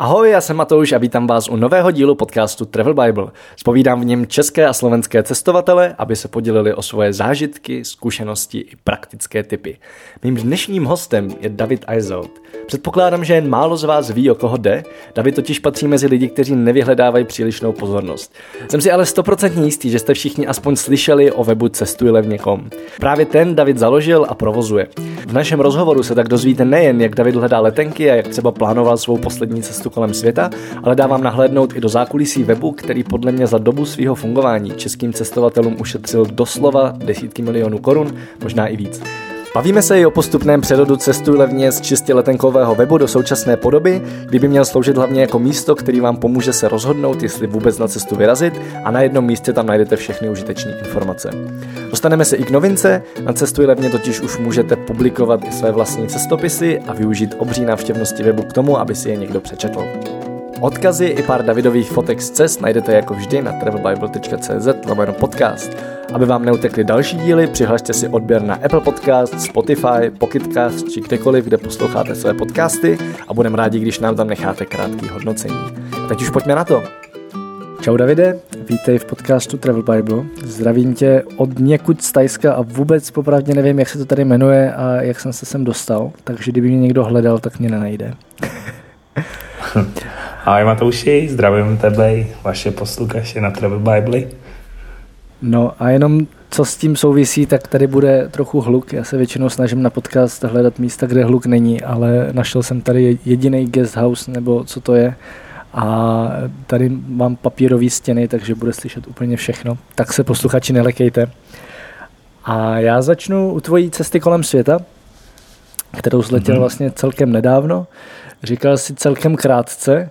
Ahoj, já jsem Matouš a vítám vás u nového dílu podcastu Travel Bible. Spovídám v něm české a slovenské cestovatele, aby se podělili o svoje zážitky, zkušenosti i praktické typy. Mým dnešním hostem je David Eizelt. Předpokládám, že jen málo z vás ví, o koho jde. David totiž patří mezi lidi, kteří nevyhledávají přílišnou pozornost. Jsem si ale stoprocentně jistý, že jste všichni aspoň slyšeli o webu cestujlevně.com. Právě ten David založil a provozuje. V našem rozhovoru se tak dozvíte nejen, jak David hledá letenky a jak třeba plánoval svou poslední cestu kolem světa, ale dávám nahlédnout i do zákulisí webu, který podle mě za dobu svého fungování českým cestovatelům ušetřil doslova desítky milionů korun, možná i víc. Bavíme se i o postupném přerodu cestu levně z čistě letenkového webu do současné podoby, kdyby měl sloužit hlavně jako místo, který vám pomůže se rozhodnout, jestli vůbec na cestu vyrazit a na jednom místě tam najdete všechny užitečné informace. Dostaneme se i k novince, na cestu levně totiž už můžete publikovat i své vlastní cestopisy a využít obří návštěvnosti webu k tomu, aby si je někdo přečetl. Odkazy i pár Davidových fotek z cest najdete jako vždy na travelbible.cz lomeno podcast. Aby vám neutekly další díly, přihlašte si odběr na Apple Podcast, Spotify, Pocketcast či kdekoliv, kde posloucháte své podcasty a budeme rádi, když nám tam necháte krátký hodnocení. Teď už pojďme na to. Čau Davide, vítej v podcastu Travel Bible. Zdravím tě od někud z Tajska a vůbec popravdě nevím, jak se to tady jmenuje a jak jsem se sem dostal, takže kdyby mě někdo hledal, tak mě nenajde. Ahoj Matouši, zdravím tebe i vaše posluchače na Travel Bible. No a jenom co s tím souvisí, tak tady bude trochu hluk. Já se většinou snažím na podcast hledat místa, kde hluk není, ale našel jsem tady jediný guest house, nebo co to je. A tady mám papírové stěny, takže bude slyšet úplně všechno. Tak se posluchači nelekejte. A já začnu u tvojí cesty kolem světa, kterou zletěl mm-hmm. vlastně celkem nedávno. Říkal si celkem krátce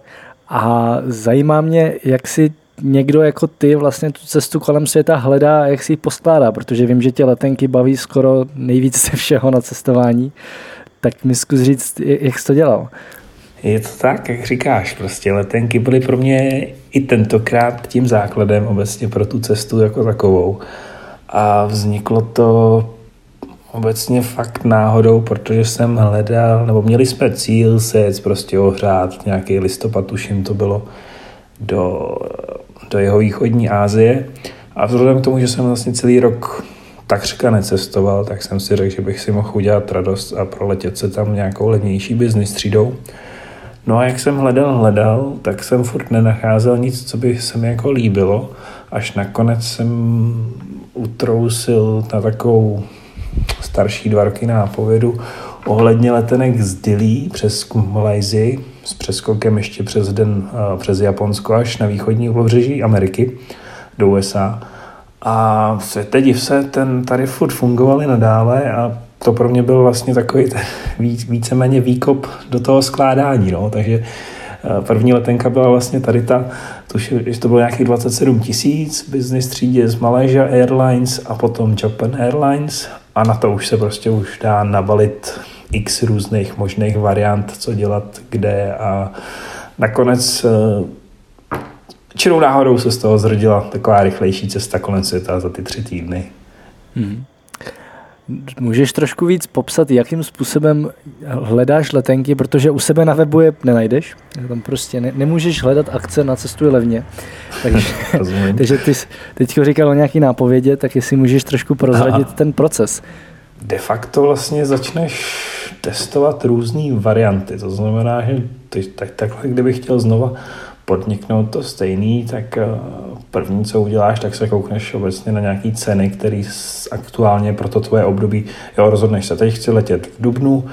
a zajímá mě, jak si někdo jako ty vlastně tu cestu kolem světa hledá a jak si ji poskládá, protože vím, že tě letenky baví skoro nejvíc ze všeho na cestování. Tak mi zkus říct, jak jsi to dělal. Je to tak, jak říkáš, prostě letenky byly pro mě i tentokrát tím základem obecně pro tu cestu jako takovou. A vzniklo to obecně fakt náhodou, protože jsem hledal, nebo měli jsme cíl se jet prostě ohrát nějaký listopad, tuším to bylo, do, do jeho východní Asie. A vzhledem k tomu, že jsem vlastně celý rok takřka necestoval, tak jsem si řekl, že bych si mohl udělat radost a proletět se tam nějakou levnější business třídou. No a jak jsem hledal, hledal, tak jsem furt nenacházel nic, co by se mi jako líbilo, až nakonec jsem utrousil na takovou starší dva roky nápovědu ohledně letenek z Dili přes Malajzii s přeskokem ještě přes den přes Japonsko až na východní pobřeží Ameriky do USA. A světe div se, ten tady furt fungovaly nadále a to pro mě byl vlastně takový víc, víceméně výkop do toho skládání. No. Takže první letenka byla vlastně tady ta, že to bylo nějakých 27 tisíc, business třídě z Malaysia Airlines a potom Japan Airlines a na to už se prostě už dá nabalit x různých možných variant, co dělat, kde a nakonec eh, čirou náhodou se z toho zrodila taková rychlejší cesta kolem světa za ty tři týdny. Hmm. Můžeš trošku víc popsat, jakým způsobem hledáš letenky, protože u sebe na webu je nenajdeš. Tam prostě ne, nemůžeš hledat akce na cestu levně. Takže, takže ty teď říkal o nějaký nápovědě, tak jestli můžeš trošku prozradit Aha. ten proces. De facto vlastně začneš testovat různé varianty. To znamená, že ty, tak, takhle, kdybych chtěl znova podniknout to stejný, tak eh, první, co uděláš, tak se koukneš obecně na nějaký ceny, které aktuálně pro to tvoje období, jo, rozhodneš se, teď chci letět v Dubnu,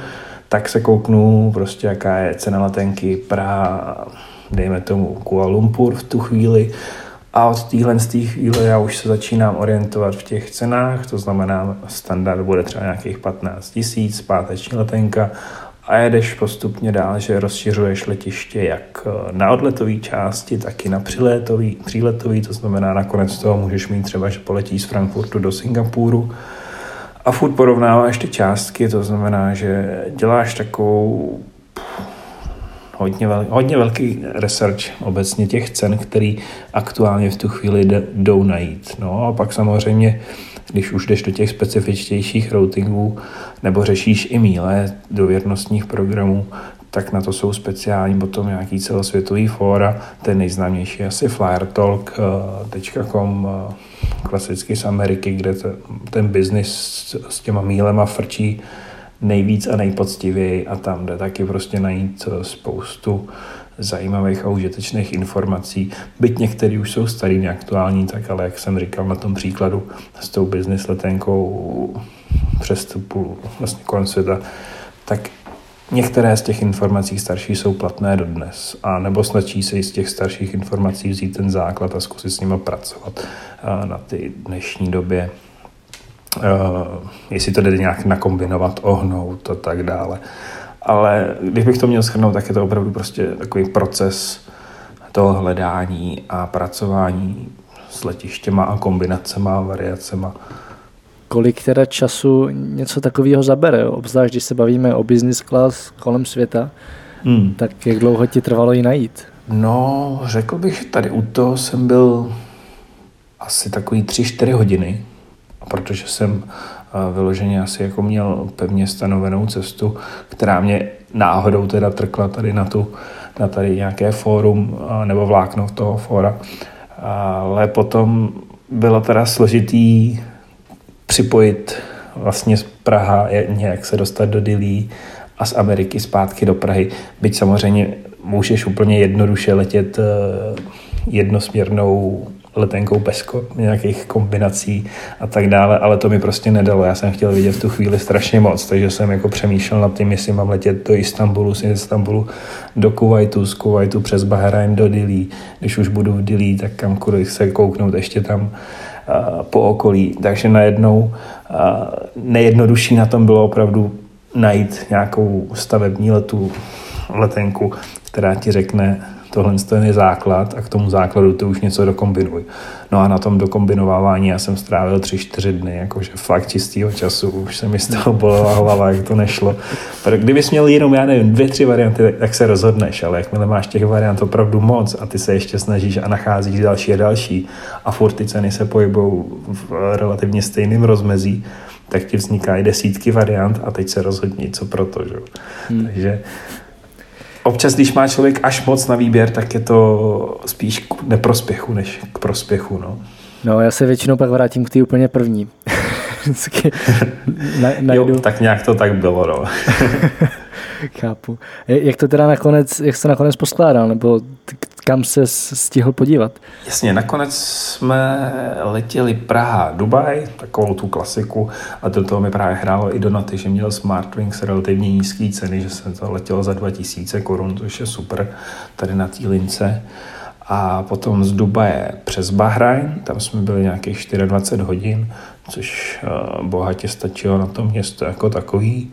tak se kouknu prostě, jaká je cena letenky Praha, dejme tomu Kuala Lumpur v tu chvíli, a od téhle z té chvíle já už se začínám orientovat v těch cenách, to znamená standard bude třeba nějakých 15 tisíc, páteční letenka a jedeš postupně dál, že rozšiřuješ letiště jak na odletové části, tak i na přiletový, příletový, to znamená nakonec toho můžeš mít třeba, že poletíš z Frankfurtu do Singapuru. A furt porovnáváš ty částky, to znamená, že děláš takovou hodně, vel, hodně velký research obecně těch cen, který aktuálně v tu chvíli jdou najít. No a pak samozřejmě když už jdeš do těch specifičtějších routingů nebo řešíš i míle do věrnostních programů, tak na to jsou speciální potom nějaký celosvětový fóra. Ten nejznámější asi flyertalk.com, eh, klasicky z Ameriky, kde ten biznis s těma mílema frčí nejvíc a nejpoctivěji a tam jde taky prostě najít spoustu zajímavých a užitečných informací. Byť některý už jsou starý, neaktuální, tak ale jak jsem říkal na tom příkladu s tou business letenkou přestupu vlastně kolem světa, tak Některé z těch informací starší jsou platné dodnes, a nebo stačí se z těch starších informací vzít ten základ a zkusit s nimi pracovat na ty dnešní době. Jestli to jde nějak nakombinovat, ohnout a tak dále. Ale když bych to měl schrnout, tak je to opravdu prostě takový proces toho hledání a pracování s letištěma a kombinacema a variacema. Kolik teda času něco takového zabere, obzvlášť když se bavíme o business class kolem světa, hmm. tak jak dlouho ti trvalo ji najít? No, řekl bych, že tady u toho jsem byl asi takový 3-4 hodiny, protože jsem vyloženě asi jako měl pevně stanovenou cestu, která mě náhodou teda trkla tady na, tu, na tady nějaké fórum nebo vlákno toho fóra. Ale potom bylo teda složitý připojit vlastně z Praha, nějak se dostat do Dilí a z Ameriky zpátky do Prahy. Byť samozřejmě můžeš úplně jednoduše letět eh, jednosměrnou letenkou bez nějakých kombinací a tak dále, ale to mi prostě nedalo. Já jsem chtěl vidět v tu chvíli strašně moc, takže jsem jako přemýšlel nad tím, jestli mám letět do Istanbulu, z Istanbulu do Kuwaitu, z Kuwaitu přes Bahrajn do Dili. Když už budu v Dili, tak kam se kouknout ještě tam po okolí. Takže najednou nejjednodušší na tom bylo opravdu najít nějakou stavební letu, letenku, která ti řekne, tohle je základ a k tomu základu ty už něco dokombinuj. No a na tom dokombinovávání já jsem strávil tři, čtyři dny, jakože fakt čistého času, už se mi z toho bolela hlava, jak to nešlo. Kdybys měl jenom, já nevím, dvě, tři varianty, tak se rozhodneš, ale jakmile máš těch variant opravdu moc a ty se ještě snažíš a nacházíš další a další a furt ty ceny se pohybou v relativně stejném rozmezí, tak ti vznikají desítky variant a teď se rozhodni, co proto. Že? Hmm. Takže občas, když má člověk až moc na výběr, tak je to spíš k neprospěchu, než k prospěchu. No, no já se většinou pak vrátím k té úplně první. na, najdu. Jo, tak nějak to tak bylo, no. Chápu. Jak to teda nakonec, jak to nakonec poskládal, nebo kam se stihl podívat? Jasně, nakonec jsme letěli Praha, Dubaj, takovou tu klasiku a do toho mi právě hrálo i do noty, že měl Smartwings relativně nízké ceny, že se to letělo za 2000 korun, což je super tady na té lince. A potom z Dubaje přes Bahrajn, tam jsme byli nějakých 24 hodin, což eh, bohatě stačilo na to město jako takový.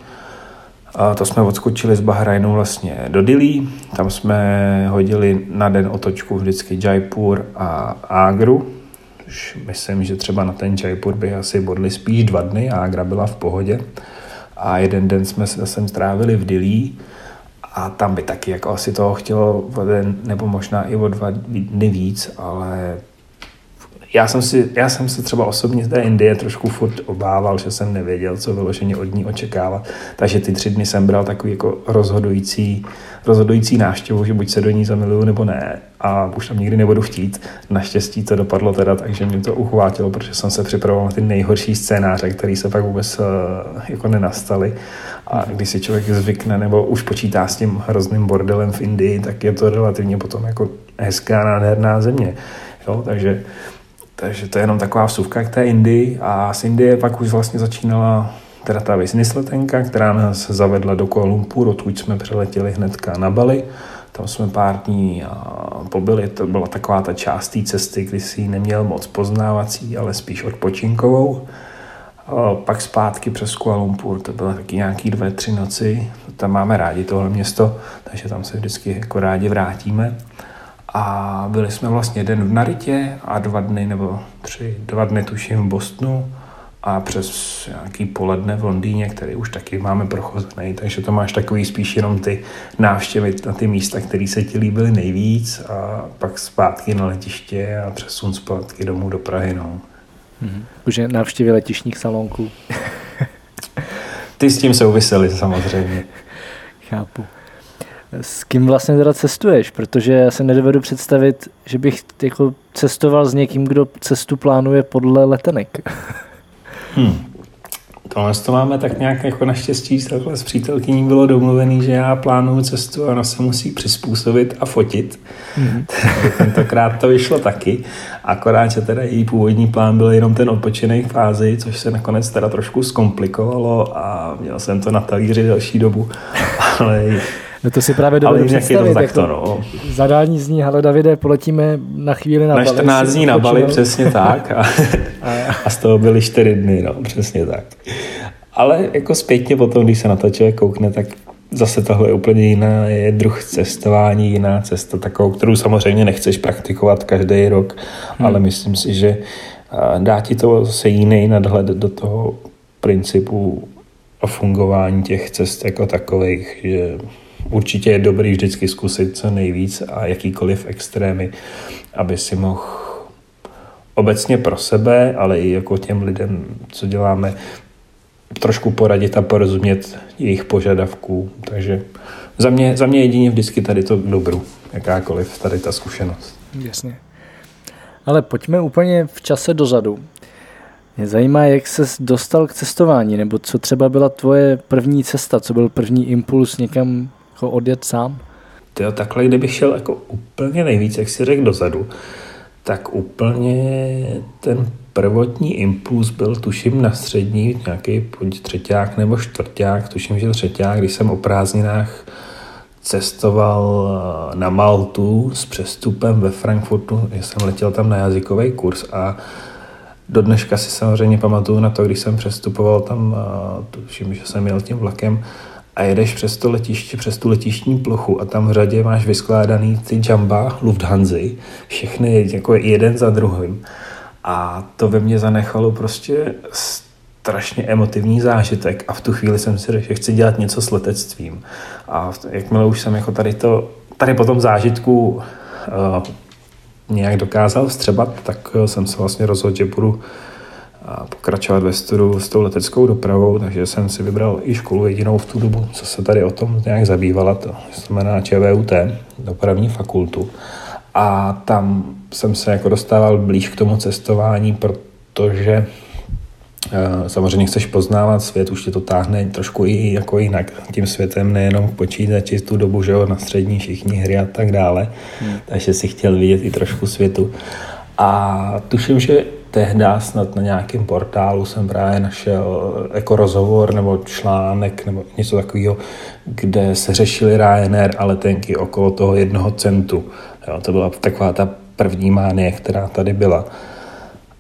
A to jsme odskočili z Bahrajnu vlastně do Dili, tam jsme hodili na den otočku vždycky Jaipur a Agru, což myslím, že třeba na ten Jaipur by asi bodli spíš dva dny, Agra byla v pohodě. A jeden den jsme se zase strávili v Dili a tam by taky jako asi toho chtělo nebo možná i o dva dny víc, ale já jsem, si, já jsem se třeba osobně z té Indie trošku furt obával, že jsem nevěděl, co vyloženě od ní očekávat. Takže ty tři dny jsem bral takový jako rozhodující, rozhodující návštěvu, že buď se do ní zamiluju nebo ne. A už tam nikdy nebudu chtít. Naštěstí to dopadlo teda tak, že mě to uchvátilo, protože jsem se připravoval na ty nejhorší scénáře, které se pak vůbec uh, jako nenastaly. A když si člověk zvykne nebo už počítá s tím hrozným bordelem v Indii, tak je to relativně potom jako hezká, nádherná země. Jo, takže takže to je jenom taková vsuvka k té Indii a z Indie pak už vlastně začínala teda ta business letenka, která nás zavedla do Kuala Lumpur, odkud jsme přeletěli hnedka na Bali. Tam jsme pár dní pobyli, to byla taková ta část té cesty, kdy si ji neměl moc poznávací, ale spíš odpočinkovou. A pak zpátky přes Kuala Lumpur, to bylo taky nějaký dvě, tři noci. Tam máme rádi tohle město, takže tam se vždycky jako rádi vrátíme. A byli jsme vlastně den v Naritě a dva dny, nebo tři, dva dny tuším v Bostonu a přes nějaký poledne v Londýně, který už taky máme prochozený, takže to máš takový spíš jenom ty návštěvy na ty místa, které se ti líbily nejvíc a pak zpátky na letiště a přesun zpátky domů do Prahy. No. Mm-hmm. Už je návštěvy letišních salonků. ty s tím souvisely samozřejmě. Chápu. S kým vlastně teda cestuješ? Protože já se nedovedu představit, že bych jako cestoval s někým, kdo cestu plánuje podle letenek. Hmm. Tohle to máme tak nějak jako naštěstí takhle s přítelkyní bylo domluvený, že já plánuju cestu a ona se musí přizpůsobit a fotit. Mm-hmm. Tentokrát to vyšlo taky, akorát, že teda její původní plán byl jenom ten odpočinek fázi, což se nakonec teda trošku zkomplikovalo a měl jsem to na talíři další dobu, ale No to si právě dovedu představit. Jako to, no. Zadání zní, ale Davide, poletíme na chvíli na, na 14 Bali, dní na Bali, přesně tak. A, a z toho byly 4 dny, no, přesně tak. Ale jako zpětně potom, když se na to člověk koukne, tak zase tohle je úplně jiná, je druh cestování, jiná cesta, takovou, kterou samozřejmě nechceš praktikovat každý rok, hmm. ale myslím si, že dá ti to zase jiný nadhled do toho principu a fungování těch cest jako takových, že určitě je dobrý vždycky zkusit co nejvíc a jakýkoliv extrémy, aby si mohl obecně pro sebe, ale i jako těm lidem, co děláme, trošku poradit a porozumět jejich požadavků. Takže za mě, za mě jedině vždycky tady to dobru, jakákoliv tady ta zkušenost. Jasně. Ale pojďme úplně v čase dozadu. Mě zajímá, jak se dostal k cestování, nebo co třeba byla tvoje první cesta, co byl první impuls někam jako odjet sám? Tyjo, takhle, kdybych šel jako úplně nejvíc, jak si řekl dozadu, tak úplně ten prvotní impuls byl, tuším, na střední, nějaký třetíák nebo čtvrták, tuším, že třetíák, když jsem o prázdninách cestoval eh, na Maltu s přestupem ve Frankfurtu, že jsem letěl tam na jazykový kurz a do dneška si samozřejmě pamatuju na to, když jsem přestupoval tam, eh, tuším, že jsem jel tím vlakem, a jedeš přes to letiště, přes tu letištní plochu a tam v řadě máš vyskládaný ty jamba Lufthansa, všechny jako jeden za druhým. A to ve mně zanechalo prostě strašně emotivní zážitek a v tu chvíli jsem si řekl, že chci dělat něco s letectvím. A jakmile už jsem jako tady to, tady po tom zážitku uh, nějak dokázal vstřebat, tak jsem se vlastně rozhodl, že budu pokračovat ve studu s tou leteckou dopravou, takže jsem si vybral i školu jedinou v tu dobu, co se tady o tom nějak zabývala, to znamená ČVUT, dopravní fakultu. A tam jsem se jako dostával blíž k tomu cestování, protože eh, samozřejmě chceš poznávat svět, už tě to táhne trošku i jako jinak tím světem, nejenom k počítači tu dobu, že jo, na střední všichni hry a tak dále, hmm. takže si chtěl vidět i trošku světu. A tuším, že tehdy snad na nějakém portálu jsem právě našel jako rozhovor nebo článek nebo něco takového, kde se řešili Ryanair a letenky okolo toho jednoho centu. Jo, to byla taková ta první mánie, která tady byla.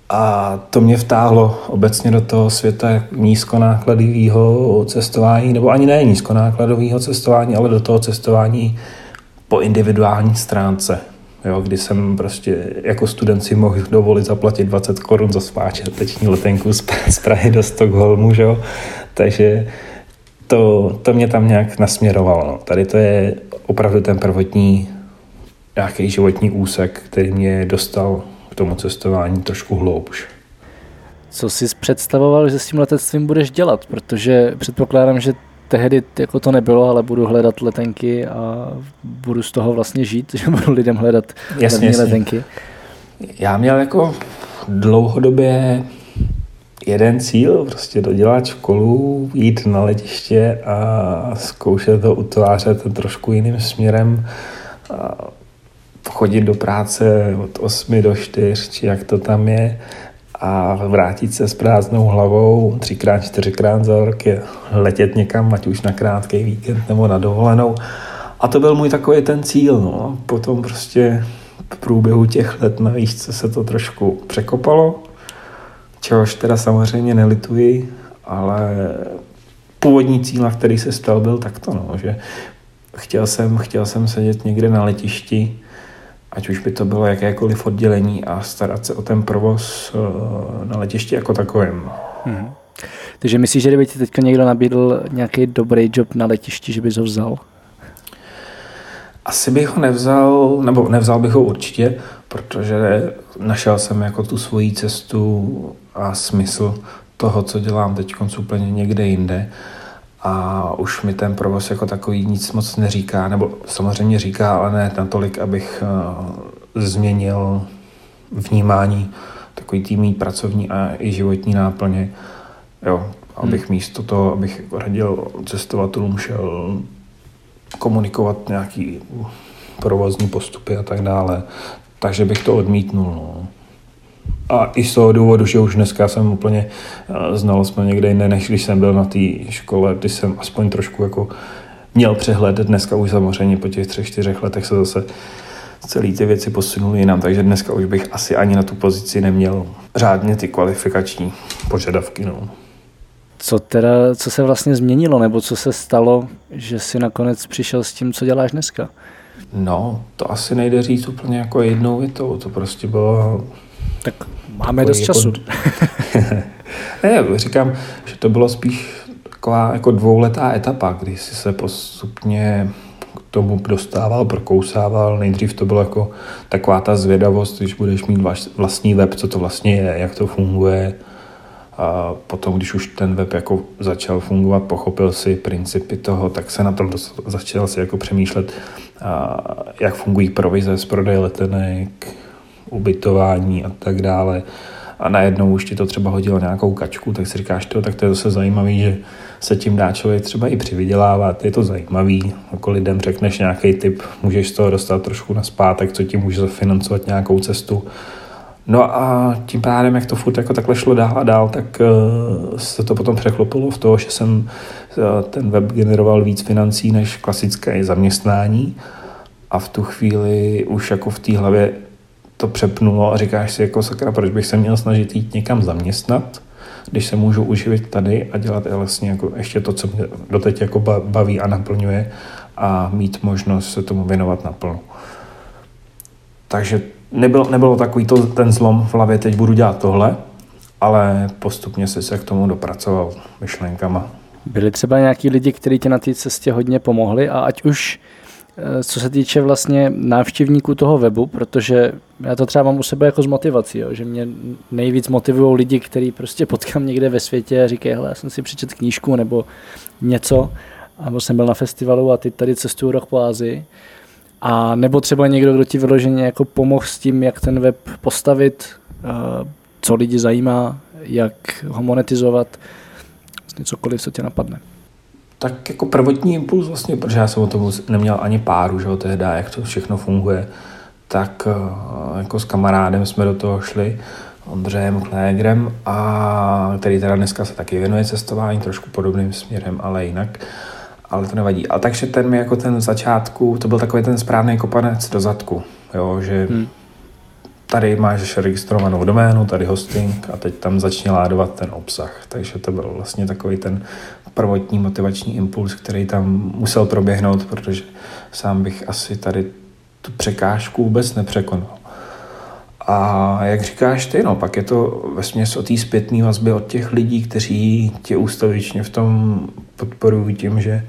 A to mě vtáhlo obecně do toho světa nízkonákladového cestování, nebo ani ne nízkonákladového cestování, ale do toho cestování po individuální stránce jo, kdy jsem prostě jako student si mohl dovolit zaplatit 20 korun za teční letenku z Prahy do Stockholmu, že jo? takže to, to mě tam nějak nasměrovalo. No. Tady to je opravdu ten prvotní nějaký životní úsek, který mě dostal k tomu cestování trošku hloubš. Co jsi představoval, že s tím letectvím budeš dělat? Protože předpokládám, že tehdy jako to nebylo, ale budu hledat letenky a budu z toho vlastně žít, že budu lidem hledat jasně, jasně. letenky. Já měl jako dlouhodobě jeden cíl, prostě dodělat školu, jít na letiště a zkoušet to utvářet trošku jiným směrem, chodit do práce od 8 do 4, či jak to tam je, a vrátit se s prázdnou hlavou třikrát, čtyřikrát za rok je letět někam, ať už na krátký víkend nebo na dovolenou. A to byl můj takový ten cíl. No. Potom prostě v průběhu těch let na výšce se to trošku překopalo, čehož teda samozřejmě nelituji, ale původní cíl, na který se stal, byl takto, no, že chtěl jsem, chtěl jsem sedět někde na letišti ať už by to bylo jakékoliv oddělení a starat se o ten provoz eh, na letišti jako takovém. Hmm. Takže myslíš, že kdyby ti teď někdo nabídl nějaký dobrý job na letišti, že bys ho vzal? Asi bych ho nevzal, nebo nevzal bych ho určitě, protože našel jsem jako tu svoji cestu a smysl toho, co dělám teď úplně někde jinde. A už mi ten provoz jako takový nic moc neříká, nebo samozřejmě říká, ale ne natolik, abych uh, změnil vnímání takový tým pracovní a i životní náplně. Jo, abych hmm. místo toho, abych jako radil cestovatelům, šel komunikovat nějaký provozní postupy a tak dále. Takže bych to odmítnul. No. A i z toho důvodu, že už dneska jsem úplně eh, znal jsme někde jinde, než když jsem byl na té škole, kdy jsem aspoň trošku jako měl přehled. Dneska už samozřejmě po těch třech, čtyřech letech se zase celý ty věci posunuly jinam, takže dneska už bych asi ani na tu pozici neměl řádně ty kvalifikační požadavky. No. Co teda, co se vlastně změnilo, nebo co se stalo, že si nakonec přišel s tím, co děláš dneska? No, to asi nejde říct úplně jako jednou větou, to prostě bylo... Tak máme dost jako... času. ne, říkám, že to bylo spíš taková jako dvouletá etapa, kdy si se postupně k tomu dostával, prokousával. Nejdřív to bylo jako taková ta zvědavost, když budeš mít vlastní web, co to vlastně je, jak to funguje, a potom, když už ten web jako začal fungovat, pochopil si principy toho, tak se na tom začal si jako přemýšlet, jak fungují provize z prodeje letenek, ubytování a tak dále. A najednou už ti to třeba hodilo nějakou kačku, tak si říkáš, to, tak to je zase zajímavý, že se tím dá člověk třeba i přivydělávat. Je to zajímavý, jako lidem řekneš nějaký typ, můžeš z toho dostat trošku na zpátek, co ti může zafinancovat nějakou cestu No a tím pádem, jak to furt jako takhle šlo dál a dál, tak uh, se to potom překlopilo v toho, že jsem uh, ten web generoval víc financí než klasické zaměstnání a v tu chvíli už jako v té hlavě to přepnulo a říkáš si jako sakra, proč bych se měl snažit jít někam zaměstnat, když se můžu uživit tady a dělat vlastně jako ještě to, co mě doteď jako baví a naplňuje a mít možnost se tomu věnovat naplno. Takže nebyl, nebylo takový to, ten zlom v hlavě, teď budu dělat tohle, ale postupně se se k tomu dopracoval myšlenkama. Byli třeba nějaký lidi, kteří ti na té cestě hodně pomohli a ať už co se týče vlastně návštěvníků toho webu, protože já to třeba mám u sebe jako z motivací, jo, že mě nejvíc motivují lidi, kteří prostě potkám někde ve světě a říkají, hele, já jsem si přečet knížku nebo něco, nebo jsem byl na festivalu a ty tady cestuju rok po Ázii a nebo třeba někdo, kdo ti vyloženě jako pomohl s tím, jak ten web postavit, eh, co lidi zajímá, jak ho monetizovat, vlastně cokoliv, co tě napadne. Tak jako prvotní impuls vlastně, protože já jsem o tom neměl ani páru, že jo, tehdy, jak to všechno funguje, tak eh, jako s kamarádem jsme do toho šli, Ondřejem Klégrem, a který teda dneska se taky věnuje cestování trošku podobným směrem, ale jinak ale to nevadí. A takže ten mi jako ten začátku, to byl takový ten správný kopanec do zadku, jo, že hmm. Tady máš registrovanou doménu, tady hosting a teď tam začne ládovat ten obsah. Takže to byl vlastně takový ten prvotní motivační impuls, který tam musel proběhnout, protože sám bych asi tady tu překážku vůbec nepřekonal. A jak říkáš ty, no, pak je to ve směs o té zpětné vazbě od těch lidí, kteří tě ústavičně v tom podporují tím, že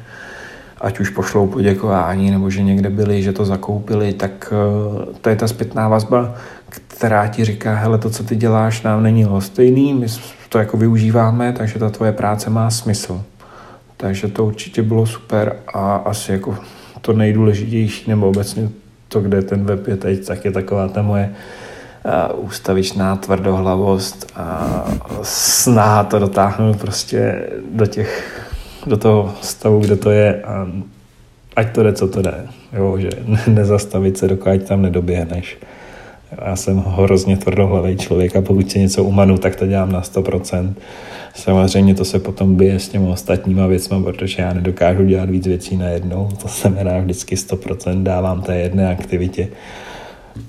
ať už pošlou poděkování, nebo že někde byli, že to zakoupili, tak eh, to je ta zpětná vazba, která ti říká, hele, to, co ty děláš, nám není stejný, my to jako využíváme, takže ta tvoje práce má smysl. Takže to určitě bylo super a asi jako to nejdůležitější, nebo obecně to, kde ten web je teď, tak je taková ta moje uh, ústavičná tvrdohlavost a snaha to dotáhnout prostě do těch do toho stavu, kde to je a ať to jde, co to jde. Jo, že nezastavit se, dokud tam nedoběhneš. Já jsem hrozně tvrdohlavý člověk a pokud se něco umanu, tak to dělám na 100%. Samozřejmě to se potom bije s těmi ostatníma věcmi, protože já nedokážu dělat víc věcí najednou. To znamená vždycky 100% dávám té jedné aktivitě.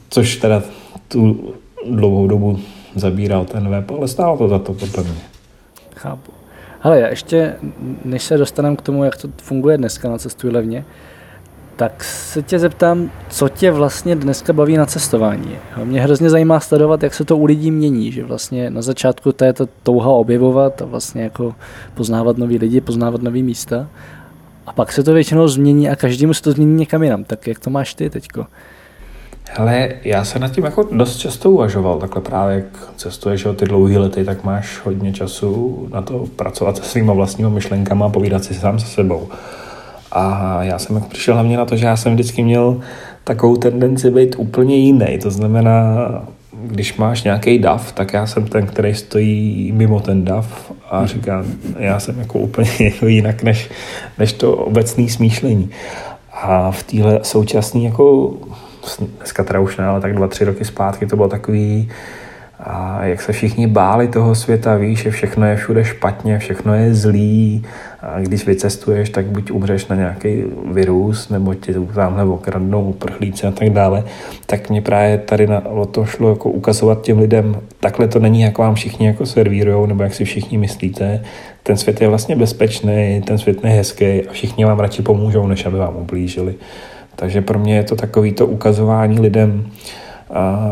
Což teda tu dlouhou dobu zabíral ten web, ale stálo to za to podle mě. Chápu. Hele, já ještě, než se dostaneme k tomu, jak to funguje dneska na Cestuj levně, tak se tě zeptám, co tě vlastně dneska baví na cestování. Mě hrozně zajímá sledovat, jak se to u lidí mění, že vlastně na začátku to je to touha objevovat a vlastně jako poznávat nový lidi, poznávat nový místa. A pak se to většinou změní a každému se to změní někam jinam. Tak jak to máš ty teďko? Hele, já se nad tím jako dost často uvažoval, takhle právě jak cestuješ o ty dlouhé lety, tak máš hodně času na to pracovat se svýma vlastníma myšlenkama a povídat si sám se sebou. A já jsem jako přišel hlavně na to, že já jsem vždycky měl takovou tendenci být úplně jiný. To znamená, když máš nějaký dav, tak já jsem ten, který stojí mimo ten dav a mhm. říkám, já jsem jako úplně jako jinak než, než to obecné smýšlení. A v téhle současné jako dneska teda už ne, ale tak dva, tři roky zpátky to bylo takový, a jak se všichni báli toho světa, víš, že všechno je všude špatně, všechno je zlý, a když vycestuješ, tak buď umřeš na nějaký virus, nebo tě tamhle okradnou uprchlíci a tak dále, tak mě právě tady na, o to šlo jako ukazovat těm lidem, takhle to není, jak vám všichni jako servírujou, nebo jak si všichni myslíte, ten svět je vlastně bezpečný, ten svět je hezký a všichni vám radši pomůžou, než aby vám ublížili. Takže pro mě je to takový to ukazování lidem a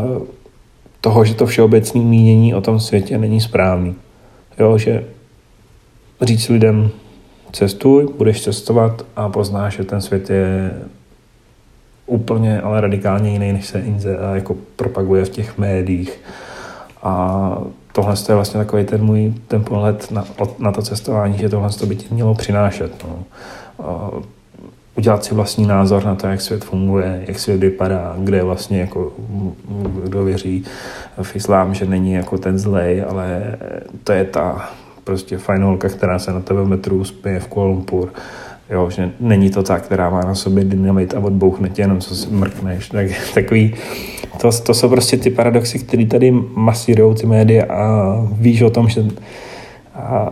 toho, že to všeobecné mínění o tom světě není správný. Jo, že říct lidem, cestuj, budeš cestovat a poznáš, že ten svět je úplně, ale radikálně jiný, než se Inze jako propaguje v těch médiích. A tohle je vlastně takový ten můj ten pohled na, na to cestování, že tohle by ti mělo přinášet. No. Udělat si vlastní názor na to, jak svět funguje, jak svět vypadá, kde vlastně jako kdo věří v islám, že není jako ten zlej, ale to je ta prostě fajnolka, která se na tebe metru spěje v Kuala Lumpur. Jo, že není to ta, která má na sobě dynamit a odbouchne tě jenom, co si mrkneš. Tak, takový, to, to jsou prostě ty paradoxy, které tady masírují ty média a víš o tom, že a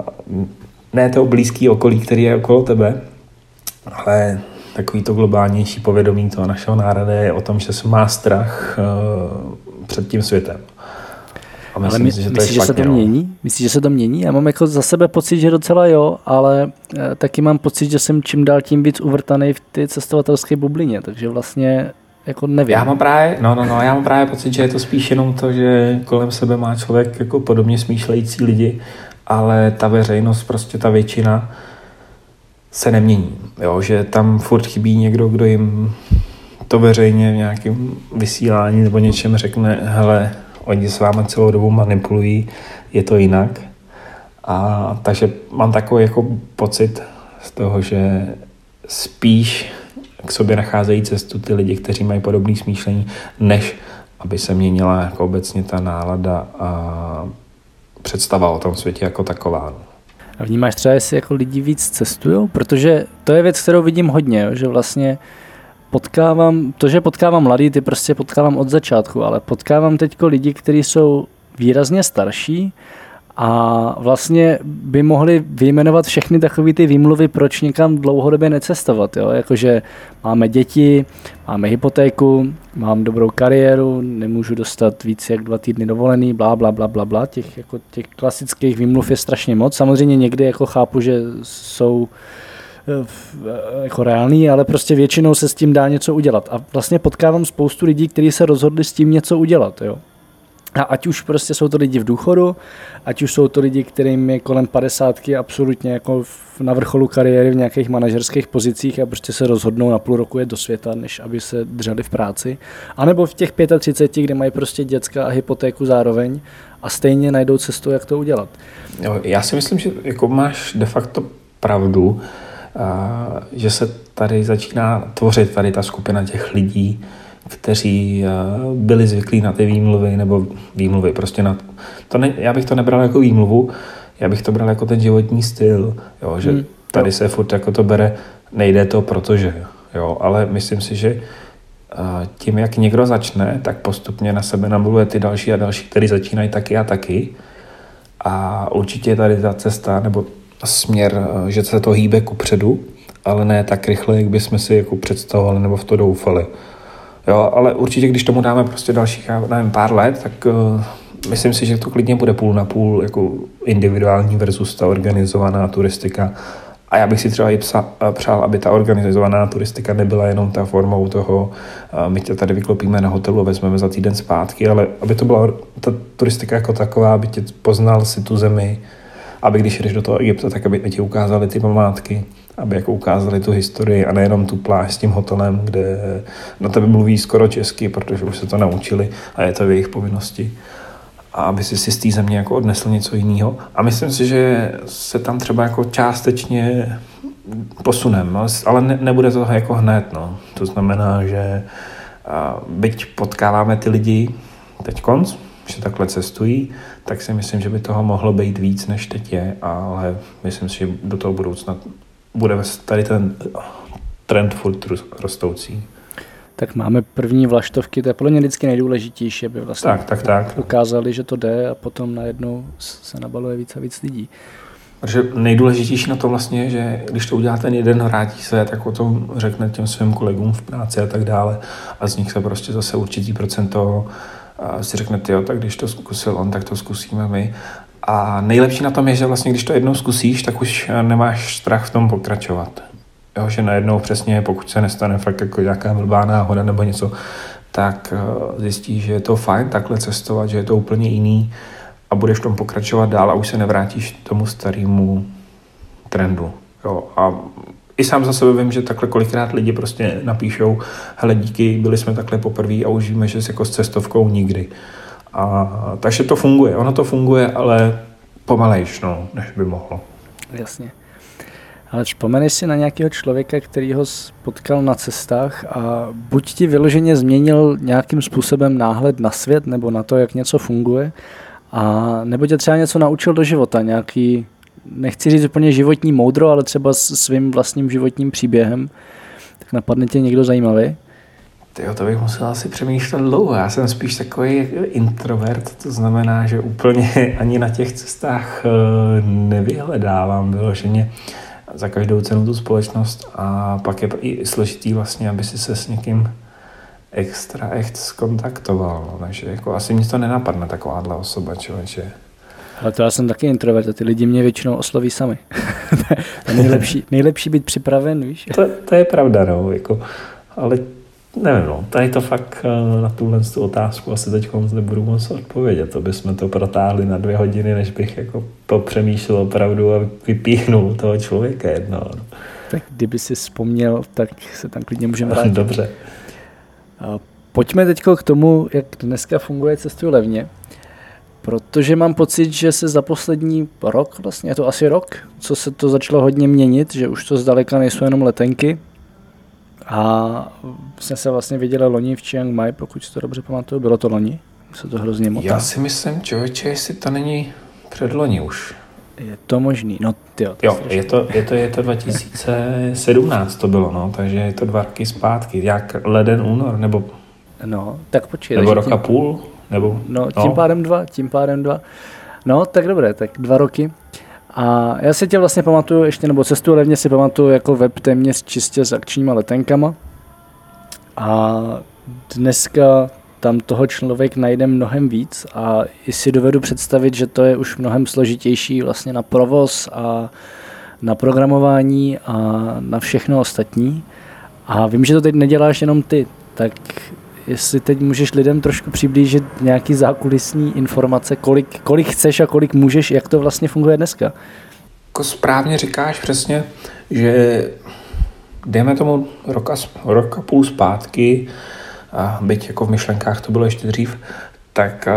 ne to blízký okolí, který je okolo tebe, ale takový to globálnější povědomí toho našeho národa je o tom, že se má strach uh, před tím světem. A myslím, ale my, si, že to myslíš, že se to no. mění? Myslíš, že se to mění? Já mám jako za sebe pocit, že docela jo, ale e, taky mám pocit, že jsem čím dál tím víc uvrtaný v ty cestovatelské bublině, takže vlastně jako nevím. Já mám právě, no, no, no, já mám právě pocit, že je to spíš jenom to, že kolem sebe má člověk jako podobně smýšlející lidi, ale ta veřejnost, prostě ta většina, se nemění. Jo? Že tam furt chybí někdo, kdo jim to veřejně v nějakém vysílání nebo něčem řekne, hele, oni s vámi celou dobu manipulují, je to jinak. A takže mám takový jako pocit z toho, že spíš k sobě nacházejí cestu ty lidi, kteří mají podobné smýšlení, než aby se měnila jako obecně ta nálada a představa o tom světě jako taková. A vnímáš třeba, jestli jako lidi víc cestují? Protože to je věc, kterou vidím hodně, že vlastně potkávám, to, že potkávám mladý, ty prostě potkávám od začátku, ale potkávám teďko lidi, kteří jsou výrazně starší a vlastně by mohli vyjmenovat všechny takové ty výmluvy, proč někam dlouhodobě necestovat. Jo? Jakože máme děti, máme hypotéku, mám dobrou kariéru, nemůžu dostat víc jak dva týdny dovolený, blá, blá, blá, blá, blá. Těch, jako, těch klasických výmluv je strašně moc. Samozřejmě někdy jako chápu, že jsou eh, jako reálný, ale prostě většinou se s tím dá něco udělat. A vlastně potkávám spoustu lidí, kteří se rozhodli s tím něco udělat. Jo? A ať už prostě jsou to lidi v důchodu, ať už jsou to lidi, kterým je kolem 50 absolutně jako na vrcholu kariéry v nějakých manažerských pozicích a prostě se rozhodnou na půl roku je do světa, než aby se drželi v práci. A nebo v těch 35, kde mají prostě děcka a hypotéku zároveň a stejně najdou cestu, jak to udělat. Já si myslím, že jako máš de facto pravdu, že se tady začíná tvořit tady ta skupina těch lidí, kteří eh, byli zvyklí na ty výmluvy nebo výmluvy. Prostě na, to ne, já bych to nebral jako výmluvu, já bych to bral jako ten životní styl, jo, že hmm. tady se furt jako to bere, nejde to, protože, jo, ale myslím si, že eh, tím, jak někdo začne, tak postupně na sebe namluvuje ty další a další, kteří začínají taky a taky. A určitě tady ta cesta nebo směr, eh, že se to hýbe ku předu, ale ne tak rychle, jak bychom si jako představovali nebo v to doufali. Jo, ale určitě, když tomu dáme prostě dalších, nevím, pár let, tak uh, myslím si, že to klidně bude půl na půl jako individuální versus ta organizovaná turistika. A já bych si třeba i psa, eh, přál, aby ta organizovaná turistika nebyla jenom ta formou toho, my tě tady vyklopíme na hotelu a vezmeme za týden zpátky, ale aby to byla ta turistika jako taková, aby tě poznal si tu zemi, aby když jdeš do toho Egypta, tak aby ti ukázali ty památky, aby jako ukázali tu historii a nejenom tu pláž s tím hotelem, kde na tebe mluví skoro česky, protože už se to naučili a je to v jejich povinnosti a aby si si z té země jako odnesl něco jiného. A myslím si, že se tam třeba jako částečně posunem, ale ne, nebude to jako hned. No. To znamená, že byť potkáváme ty lidi teď konc, že takhle cestují, tak si myslím, že by toho mohlo být víc, než teď je, ale myslím si, že do toho budoucna bude tady ten trend furt rostoucí. Tak máme první vlaštovky, to je podle mě vždycky nejdůležitější, aby vlastně tak, tak, tak. ukázali, že to jde a potom najednou se nabaluje víc a víc lidí. Protože nejdůležitější na to vlastně je, že když to udělá ten jeden, vrátí se, tak o tom řekne těm svým kolegům v práci a tak dále. A z nich se prostě zase určitý procento si řekne, jo, tak když to zkusil on, tak to zkusíme my. A nejlepší na tom je, že vlastně když to jednou zkusíš, tak už nemáš strach v tom pokračovat. Jo, že najednou přesně, pokud se nestane fakt jako nějaká blbá náhoda nebo něco, tak eh, zjistíš, že je to fajn takhle cestovat, že je to úplně jiný a budeš v tom pokračovat dál a už se nevrátíš tomu starému trendu. Jo, a i sám za sebe vím, že takhle kolikrát lidi prostě napíšou, hele díky, byli jsme takhle poprvé a už víme, že jako s cestovkou nikdy. A, takže to funguje, ono to funguje, ale pomalejš, no, než by mohlo. Jasně. Ale vzpomeneš si na nějakého člověka, který ho potkal na cestách a buď ti vyloženě změnil nějakým způsobem náhled na svět nebo na to, jak něco funguje, a nebo tě třeba něco naučil do života, nějaký, nechci říct úplně životní moudro, ale třeba s svým vlastním životním příběhem, tak napadne tě někdo zajímavý? Tyjo, to bych musel asi přemýšlet dlouho. Já jsem spíš takový introvert, to znamená, že úplně ani na těch cestách eh, nevyhledávám vyloženě za každou cenu tu společnost a pak je i složitý vlastně, aby si se s někým extra echt skontaktoval. No. Takže jako asi mi to nenapadne takováhle osoba, člověče. Ale to já jsem taky introvert a ty lidi mě většinou osloví sami. to je nejlepší, nejlepší být připraven, víš? To, to je pravda, no, jako, ale nevím, no, tady to fakt eh, na tuhle tu otázku asi teď nebudu moc odpovědět. To bychom to protáhli na dvě hodiny, než bych jako popřemýšlel opravdu a vypíchnul toho člověka jedno. No. Tak kdyby si vzpomněl, tak se tam klidně můžeme vrátit. Dobře. Pojďme teď k tomu, jak dneska funguje Cestuju levně, protože mám pocit, že se za poslední rok, vlastně je to asi rok, co se to začalo hodně měnit, že už to zdaleka nejsou jenom letenky, a jsme se vlastně viděli loni v Chiang Mai, pokud si to dobře pamatuju, bylo to loni? Se to hrozně motá. Já si myslím, člověče, jestli to není předloni už. Je to možný, no tyjo, to jo, je to, je, to, je to 2017 to bylo, no, takže je to dva roky zpátky, jak leden, únor, nebo... No, tak počkej. Nebo rok a půl, nebo... No, no, tím pádem dva, tím pádem dva. No, tak dobré, tak dva roky. A já si tě vlastně pamatuju ještě, nebo cestu levně si pamatuju jako web téměř čistě s akčníma letenkama. A dneska tam toho člověk najde mnohem víc a i si dovedu představit, že to je už mnohem složitější vlastně na provoz a na programování a na všechno ostatní. A vím, že to teď neděláš jenom ty, tak jestli teď můžeš lidem trošku přiblížit nějaký zákulisní informace, kolik, kolik chceš a kolik můžeš, jak to vlastně funguje dneska. Jako správně říkáš přesně, že jdeme tomu roka, roka půl zpátky, a byť jako v myšlenkách to bylo ještě dřív, tak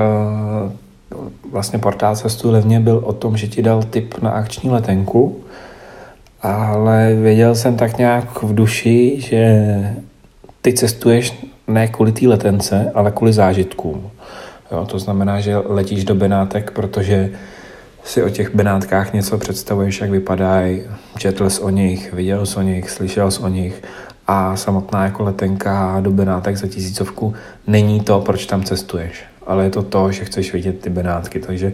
vlastně portál Cestu levně byl o tom, že ti dal tip na akční letenku, ale věděl jsem tak nějak v duši, že ty cestuješ ne kvůli té letence, ale kvůli zážitkům. Jo, to znamená, že letíš do Benátek, protože si o těch Benátkách něco představuješ, jak vypadají, četl jsi o nich, viděl jsi o nich, slyšel jsi o nich a samotná jako letenka do Benátek za tisícovku není to, proč tam cestuješ, ale je to to, že chceš vidět ty Benátky, takže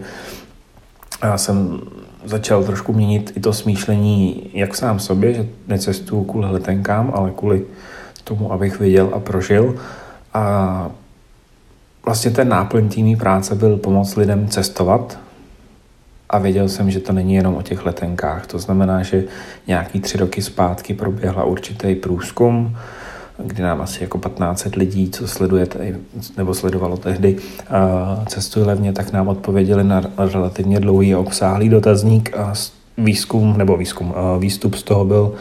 já jsem začal trošku měnit i to smýšlení jak sám sobě, že necestuju kvůli letenkám, ale kvůli tomu, abych viděl a prožil. A vlastně ten náplň týmí práce byl pomoct lidem cestovat a věděl jsem, že to není jenom o těch letenkách. To znamená, že nějaký tři roky zpátky proběhla určitý průzkum, kdy nám asi jako 15 lidí, co sleduje nebo sledovalo tehdy cestuje levně, tak nám odpověděli na relativně dlouhý a obsáhlý dotazník a výzkum, nebo výzkum, výstup z toho byl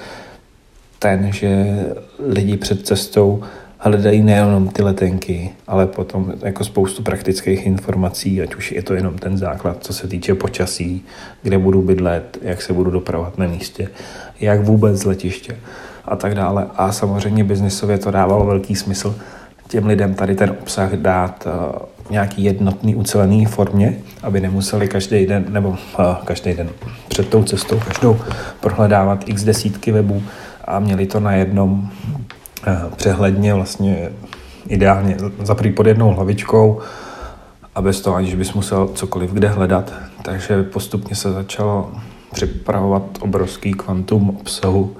ten, že lidi před cestou hledají nejenom ty letenky, ale potom jako spoustu praktických informací, ať už je to jenom ten základ, co se týče počasí, kde budu bydlet, jak se budu dopravovat na místě, jak vůbec z letiště a tak dále. A samozřejmě biznisově to dávalo velký smysl těm lidem tady ten obsah dát uh, nějaký jednotný ucelený formě, aby nemuseli každý den, nebo uh, každý den před tou cestou, každou prohledávat x desítky webů a měli to na jednom Eh, přehledně, vlastně ideálně zaprý pod jednou hlavičkou a bez toho, aniž bys musel cokoliv kde hledat. Takže postupně se začalo připravovat obrovský kvantum obsahu,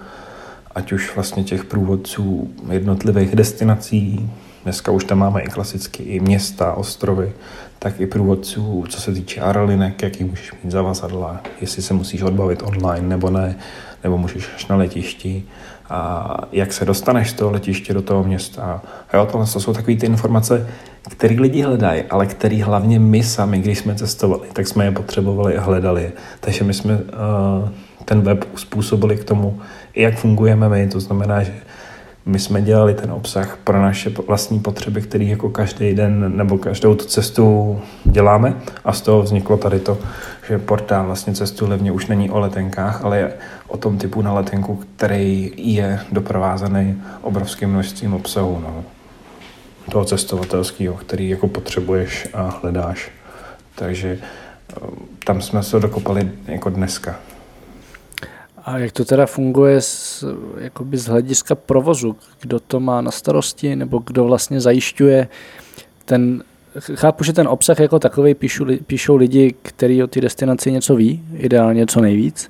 ať už vlastně těch průvodců jednotlivých destinací, dneska už tam máme i klasicky i města, ostrovy, tak i průvodců, co se týče aerolinek, jaký můžeš mít zavazadla, jestli se musíš odbavit online nebo ne, nebo můžeš až na letišti a jak se dostaneš z toho letiště do toho města. A jo, tohle to jsou takové ty informace, které lidi hledají, ale které hlavně my sami, když jsme cestovali, tak jsme je potřebovali a hledali. Takže my jsme uh, ten web uspůsobili k tomu, jak fungujeme my. To znamená, že my jsme dělali ten obsah pro naše vlastní potřeby, který jako každý den nebo každou tu cestu děláme a z toho vzniklo tady to, že portál vlastně cestu levně už není o letenkách, ale je o tom typu na letenku, který je doprovázený obrovským množstvím obsahu. No. Toho cestovatelského, který jako potřebuješ a hledáš. Takže eh, tam jsme se dokopali jako dneska. A jak to teda funguje z, jakoby z hlediska provozu? Kdo to má na starosti nebo kdo vlastně zajišťuje ten chápu, že ten obsah jako takový píšou, píšou lidi, kteří o té destinaci něco ví, ideálně co nejvíc,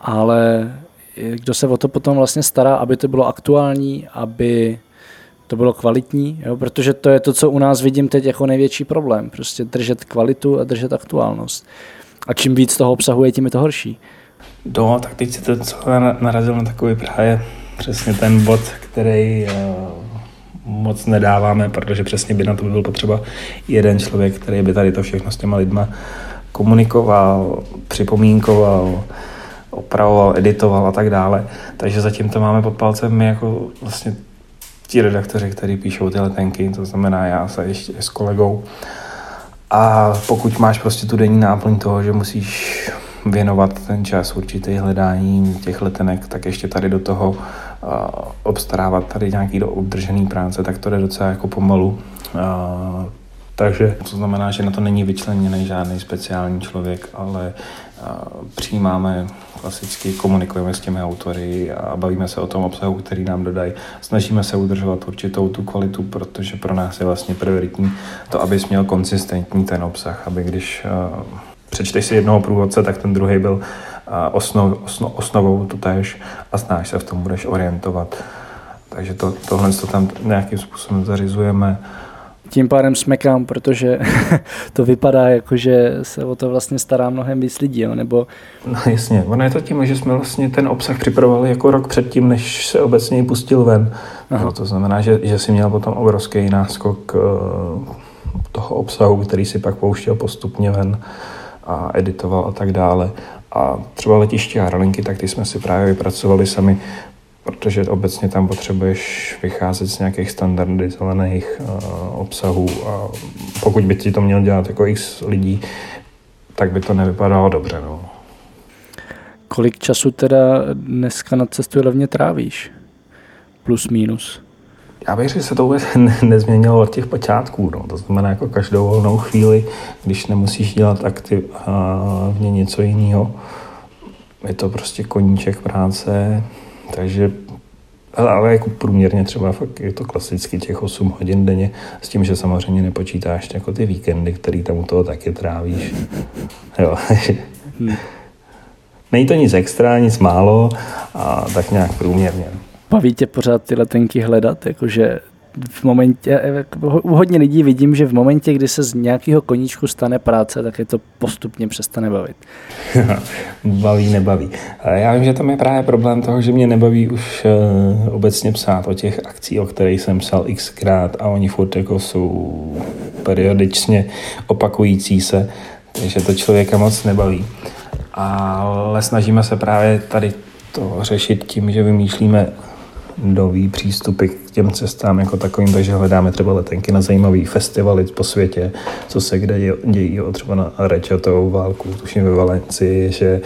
ale kdo se o to potom vlastně stará, aby to bylo aktuální, aby to bylo kvalitní, jo? protože to je to, co u nás vidím teď jako největší problém. Prostě držet kvalitu a držet aktuálnost. A čím víc toho obsahuje, tím je to horší. No, tak teď si to co narazil na takový právě přesně ten bod, který uh, moc nedáváme, protože přesně by na to by byl potřeba jeden člověk, který by tady to všechno s těma lidma komunikoval, připomínkoval, opravoval, editoval a tak dále. Takže zatím to máme pod palcem my jako vlastně ti redaktoři, kteří píšou ty letenky, to znamená já se ještě s kolegou. A pokud máš prostě tu denní náplň toho, že musíš věnovat ten čas určitý hledání těch letenek, tak ještě tady do toho uh, obstarávat tady nějaký do obdržený práce, tak to jde docela jako pomalu. Uh, takže to znamená, že na to není vyčleněný žádný speciální člověk, ale přijímáme klasicky, komunikujeme s těmi autory a bavíme se o tom obsahu, který nám dodají. Snažíme se udržovat určitou tu kvalitu, protože pro nás je vlastně prioritní to, abys měl konsistentní ten obsah, aby když přečteš si jednoho průvodce, tak ten druhý byl osnov, osno, osnovou to tež a znáš se v tom, budeš orientovat. Takže to, tohle to tam nějakým způsobem zařizujeme. Tím pádem smekám, protože to vypadá jako, že se o to vlastně stará mnohem víc lidí, jo? nebo... No jasně, ono je to tím, že jsme vlastně ten obsah připravovali jako rok předtím, než se obecně pustil ven. No, to znamená, že, že si měl potom obrovský náskok uh, toho obsahu, který si pak pouštěl postupně ven a editoval a tak dále. A třeba letiště a aerolinky, tak ty jsme si právě vypracovali sami, protože obecně tam potřebuješ vycházet z nějakých standardizovaných uh, obsahů a pokud by ti to měl dělat jako x lidí, tak by to nevypadalo dobře. No. Kolik času teda dneska na cestu levně trávíš? Plus, minus? Já bych řekl, že se to vůbec nezměnilo od těch počátků. No. To znamená, jako každou volnou chvíli, když nemusíš dělat aktivně něco jiného, je to prostě koníček práce, takže ale, ale jako průměrně třeba fakt je to klasicky těch 8 hodin denně, s tím, že samozřejmě nepočítáš jako ty víkendy, který tam u toho taky trávíš. Jo. Hmm. Není to nic extra, nic málo, a tak nějak průměrně. Baví tě pořád ty letenky hledat, jakože v momentě, u hodně lidí vidím, že v momentě, kdy se z nějakého koníčku stane práce, tak je to postupně přestane bavit. baví, nebaví. Já vím, že tam je právě problém toho, že mě nebaví už uh, obecně psát o těch akcí, o kterých jsem psal xkrát a oni furt jako jsou periodičně opakující se, takže to člověka moc nebaví. ale snažíme se právě tady to řešit tím, že vymýšlíme nový přístupy k těm cestám jako takovým, takže hledáme třeba letenky na zajímavý festivaly po světě, co se kde dějí, třeba na Rečatovou válku, tuším ve Valencii, že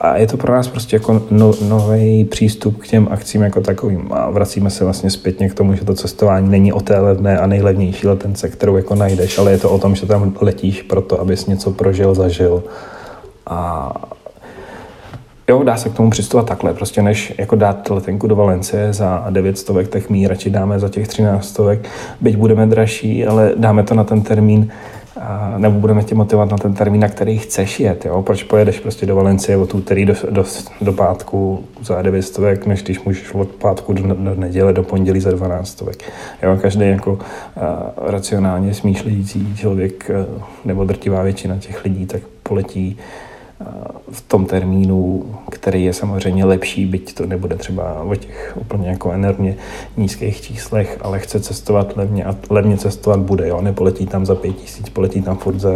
a je to pro nás prostě jako no, nový přístup k těm akcím jako takovým. A vracíme se vlastně zpětně k tomu, že to cestování není o té levné a nejlevnější letence, kterou jako najdeš, ale je to o tom, že tam letíš proto, abys něco prožil, zažil. A Jo, dá se k tomu přistupovat takhle, prostě než jako dát letenku do Valencie za 9 stovek, tak my radši dáme za těch 13 stovek, byť budeme dražší, ale dáme to na ten termín, nebo budeme tě motivovat na ten termín, na který chceš jet. Jo? Proč pojedeš prostě do Valencie od úterý do, do, do pátku za 9 stovek, než když můžeš od pátku do, do neděle, do pondělí za 12 stovek. Jo? Každý jako a, racionálně smýšlející člověk, a, nebo drtivá většina těch lidí, tak poletí v tom termínu, který je samozřejmě lepší, byť to nebude třeba o těch úplně jako enormně nízkých číslech, ale chce cestovat levně a levně cestovat bude, jo, nepoletí tam za pět tisíc, poletí tam furt za,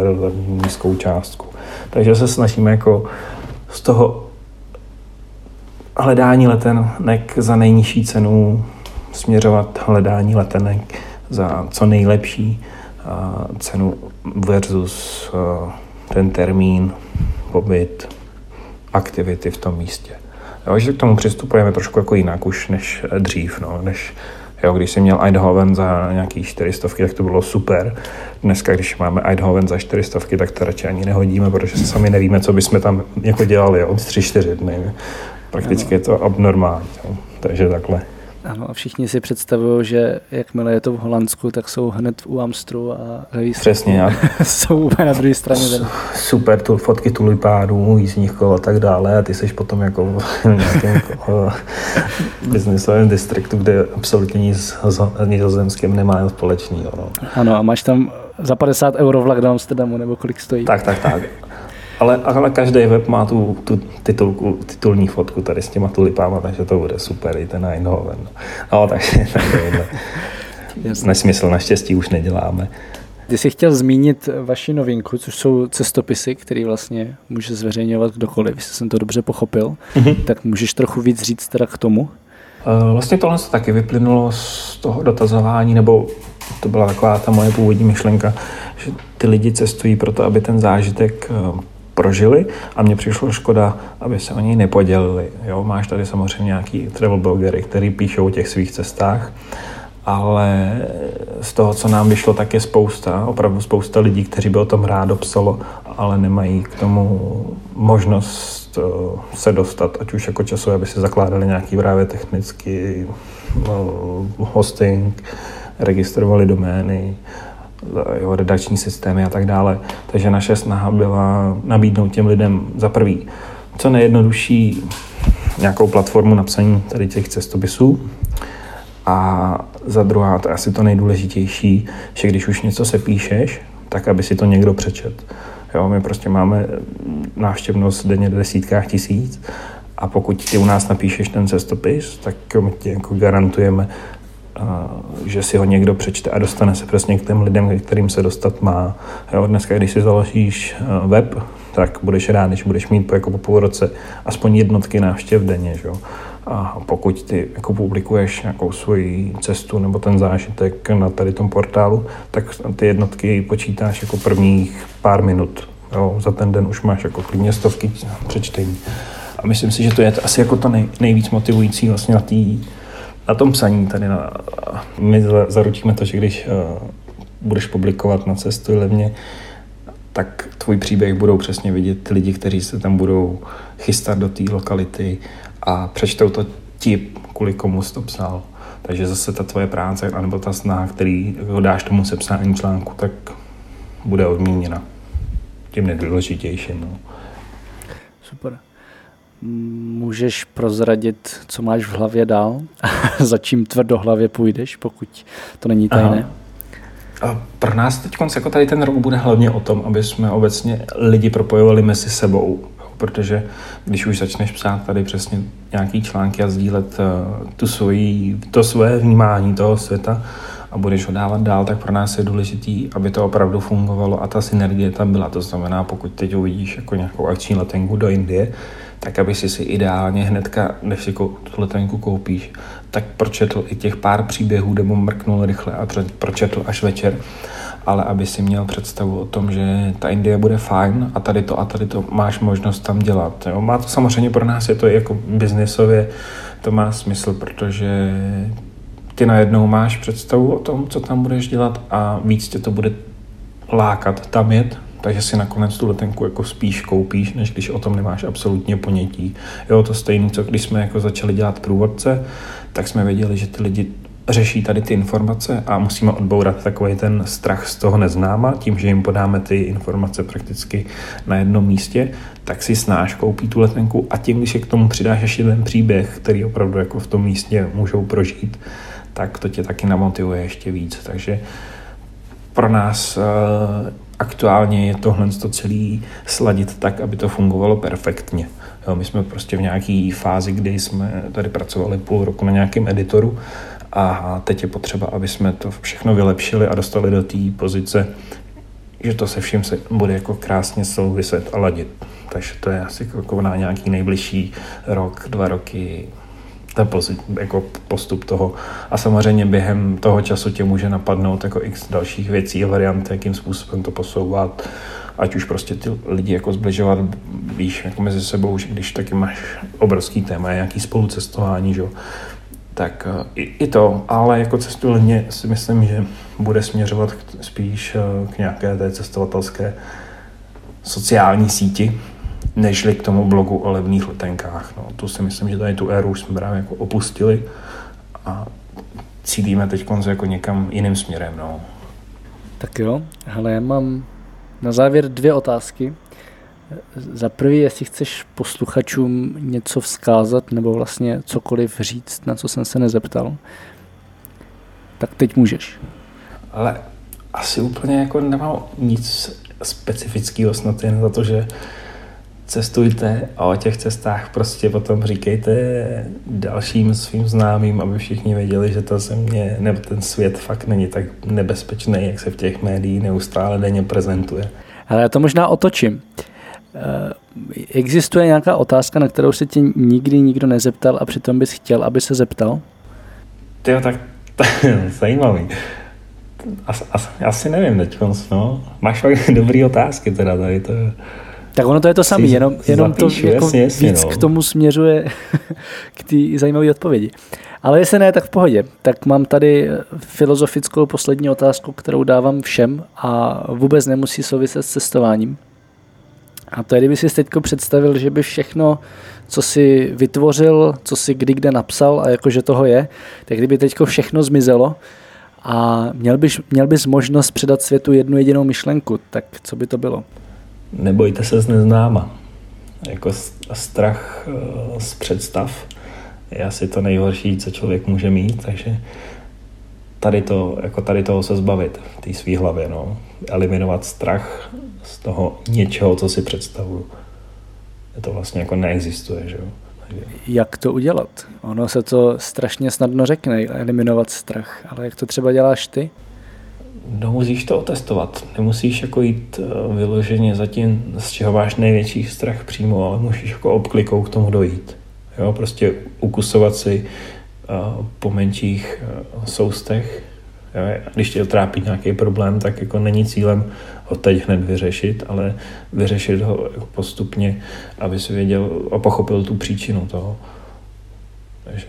nízkou částku. Takže se snažíme jako z toho hledání letenek za nejnižší cenu směřovat hledání letenek za co nejlepší cenu versus ten termín pobyt, aktivity v tom místě. Jo, že k tomu přistupujeme trošku jako jinak už než dřív, no, než Jo, když jsem měl Eindhoven za nějaký 400, tak to bylo super. Dneska, když máme Eindhoven za 400, tak to radši ani nehodíme, protože sami nevíme, co bychom tam jako dělali od 3-4 dny. Prakticky je to abnormální. Takže takhle. Ano, a všichni si představují, že jakmile je to v Holandsku, tak jsou hned u Amstru a Přesně. A jsou úplně na druhé straně. Super, tu fotky tulipánů, jízdních kol a tak dále a ty jsi potom jako v nějakém jako, biznisovém distriktu, kde absolutně nic s nizozemským nemá společného. No. Ano, a máš tam za 50 euro vlak do Amsterdamu, nebo kolik stojí? Tak, tak, tak. Ale, ale každý web má tu, tu titulku, titulní fotku tady s těma tulipáma, takže to bude super, i ten Eindhoven. No, takže takovýhle nesmysl naštěstí už neděláme. Ty jsi chtěl zmínit vaši novinku, což jsou cestopisy, které vlastně může zveřejňovat kdokoliv, jestli jsem to dobře pochopil. Mm-hmm. Tak můžeš trochu víc říct teda k tomu? Eh, vlastně tohle se taky vyplynulo z toho dotazování, nebo to byla taková ta moje původní myšlenka, že ty lidi cestují proto, aby ten zážitek eh, prožili a mně přišlo škoda, aby se o něj nepodělili. Jo, máš tady samozřejmě nějaký travel blogery, který píšou o těch svých cestách, ale z toho, co nám vyšlo, tak je spousta, opravdu spousta lidí, kteří by o tom rádo psalo, ale nemají k tomu možnost eh, se dostat, ať už jako časově, aby si zakládali nějaký právě technický no, hosting, registrovali domény, jeho redakční systémy a tak dále. Takže naše snaha byla nabídnout těm lidem za prvý co nejjednodušší nějakou platformu napsaní tady těch cestopisů a za druhá, to je asi to nejdůležitější, že když už něco se píšeš, tak aby si to někdo přečet. Jo, my prostě máme návštěvnost denně desítkách tisíc a pokud ty u nás napíšeš ten cestopis, tak my ti jako garantujeme že si ho někdo přečte a dostane se přesně k těm lidem, kterým se dostat má. Jo, dneska, když si založíš web, tak budeš rád, když budeš mít po, jako po půl roce aspoň jednotky návštěv denně. Že? A pokud ty jako publikuješ nějakou svoji cestu nebo ten zážitek na tady tom portálu, tak ty jednotky počítáš jako prvních pár minut. Jo? Za ten den už máš jako klidně stovky přečtení. A myslím si, že to je asi jako to nej, nejvíc motivující vlastně na té na tom psaní tady na, my zaručíme to, že když uh, budeš publikovat na cestu levně, tak tvůj příběh budou přesně vidět lidi, kteří se tam budou chystat do té lokality a přečtou to ti, kvůli komu jsi to psal. Takže zase ta tvoje práce, anebo ta snaha, který ho dáš tomu sepsání článku, tak bude odměněna tím nejdůležitějším. No. Super. Můžeš prozradit, co máš v hlavě dál? Za čím tvrdohlavě půjdeš, pokud to není tajné? A pro nás teď jako tady ten rok bude hlavně o tom, aby jsme obecně lidi propojovali mezi sebou. Protože když už začneš psát tady přesně nějaký články a sdílet uh, tu svoji, to své vnímání toho světa a a budeš ho dávat dál, tak pro nás je důležitý, aby to opravdu fungovalo a ta synergie tam byla. To znamená, pokud teď uvidíš jako nějakou akční letenku do Indie, tak aby si si ideálně hnedka, než si tu letenku koupíš, tak pročetl i těch pár příběhů, nebo mrknul rychle a pročetl až večer, ale aby si měl představu o tom, že ta Indie bude fajn a tady to a tady to máš možnost tam dělat. Jo? Má to samozřejmě pro nás, je to jako biznisově, to má smysl, protože ty najednou máš představu o tom, co tam budeš dělat a víc tě to bude lákat tam jet, takže si nakonec tu letenku jako spíš koupíš, než když o tom nemáš absolutně ponětí. Jo, to stejné, co když jsme jako začali dělat průvodce, tak jsme věděli, že ty lidi řeší tady ty informace a musíme odbourat takový ten strach z toho neznáma, tím, že jim podáme ty informace prakticky na jednom místě, tak si snáš koupí tu letenku a tím, když je k tomu přidáš ještě ten příběh, který opravdu jako v tom místě můžou prožít, tak to tě taky namotivuje ještě víc. Takže pro nás eh, aktuálně je tohle to celý sladit tak, aby to fungovalo perfektně. Jo, my jsme prostě v nějaké fázi, kdy jsme tady pracovali půl roku na nějakém editoru a teď je potřeba, aby jsme to všechno vylepšili a dostali do té pozice, že to se vším se bude jako krásně souviset a ladit. Takže to je asi na nějaký nejbližší rok, dva roky ten jako postup toho. A samozřejmě během toho času tě může napadnout jako x dalších věcí a variant, jakým způsobem to posouvat, ať už prostě ty lidi jako zbližovat, víš, jako mezi sebou, že když taky máš obrovský téma, nějaký spolucestování, že tak eh, i, i to, ale jako cestující si myslím, že bude směřovat spíš eh, k nějaké té cestovatelské sociální síti, nežli k tomu blogu o levných letenkách. No, to si myslím, že tady tu éru už jsme právě jako opustili a cítíme teď jako někam jiným směrem. No. Tak jo, ale já mám na závěr dvě otázky. Za prvý, jestli chceš posluchačům něco vzkázat nebo vlastně cokoliv říct, na co jsem se nezeptal, tak teď můžeš. Ale asi úplně jako nemám nic specifického, snad jen za to, že cestujte a o těch cestách prostě potom říkejte dalším svým známým, aby všichni věděli, že ta země nebo ten svět fakt není tak nebezpečný, jak se v těch médiích neustále denně prezentuje. Ale já to možná otočím. Eh, existuje nějaká otázka, na kterou se tě nikdy nikdo nezeptal a přitom bys chtěl, aby se zeptal? Ty tak zajímavý. As, as, asi nevím teď, no. Máš fakt dobrý otázky teda tady, to tak ono to je to samé, jenom, jenom zapíšu, to jako jasně, jasně, víc no. k tomu směřuje k té zajímavé odpovědi. Ale jestli ne, tak v pohodě. Tak mám tady filozofickou poslední otázku, kterou dávám všem a vůbec nemusí souviset s cestováním. A to je, kdyby si teď představil, že by všechno, co si vytvořil, co si kdy kde napsal a jakože toho je, tak kdyby teď všechno zmizelo a měl bys, měl bys možnost předat světu jednu jedinou myšlenku, tak co by to bylo? Nebojte se z neznáma. Jako strach eh, z představ je asi to nejhorší, co člověk může mít, takže tady, to, jako tady toho se zbavit v té své hlavě. No. Eliminovat strach z toho něčeho, co si představuju. To vlastně jako neexistuje. Že jo? Jak to udělat? Ono se to strašně snadno řekne, eliminovat strach, ale jak to třeba děláš ty? No musíš to otestovat. Nemusíš jako jít eh, vyloženě za tím, z čeho máš největší strach přímo, ale musíš jako obklikou k tomu dojít. Jo, prostě ukusovat si uh, po menších uh, soustech. Jo, když tě trápí nějaký problém, tak jako není cílem ho teď hned vyřešit, ale vyřešit ho postupně, aby si věděl a pochopil tu příčinu toho. Takže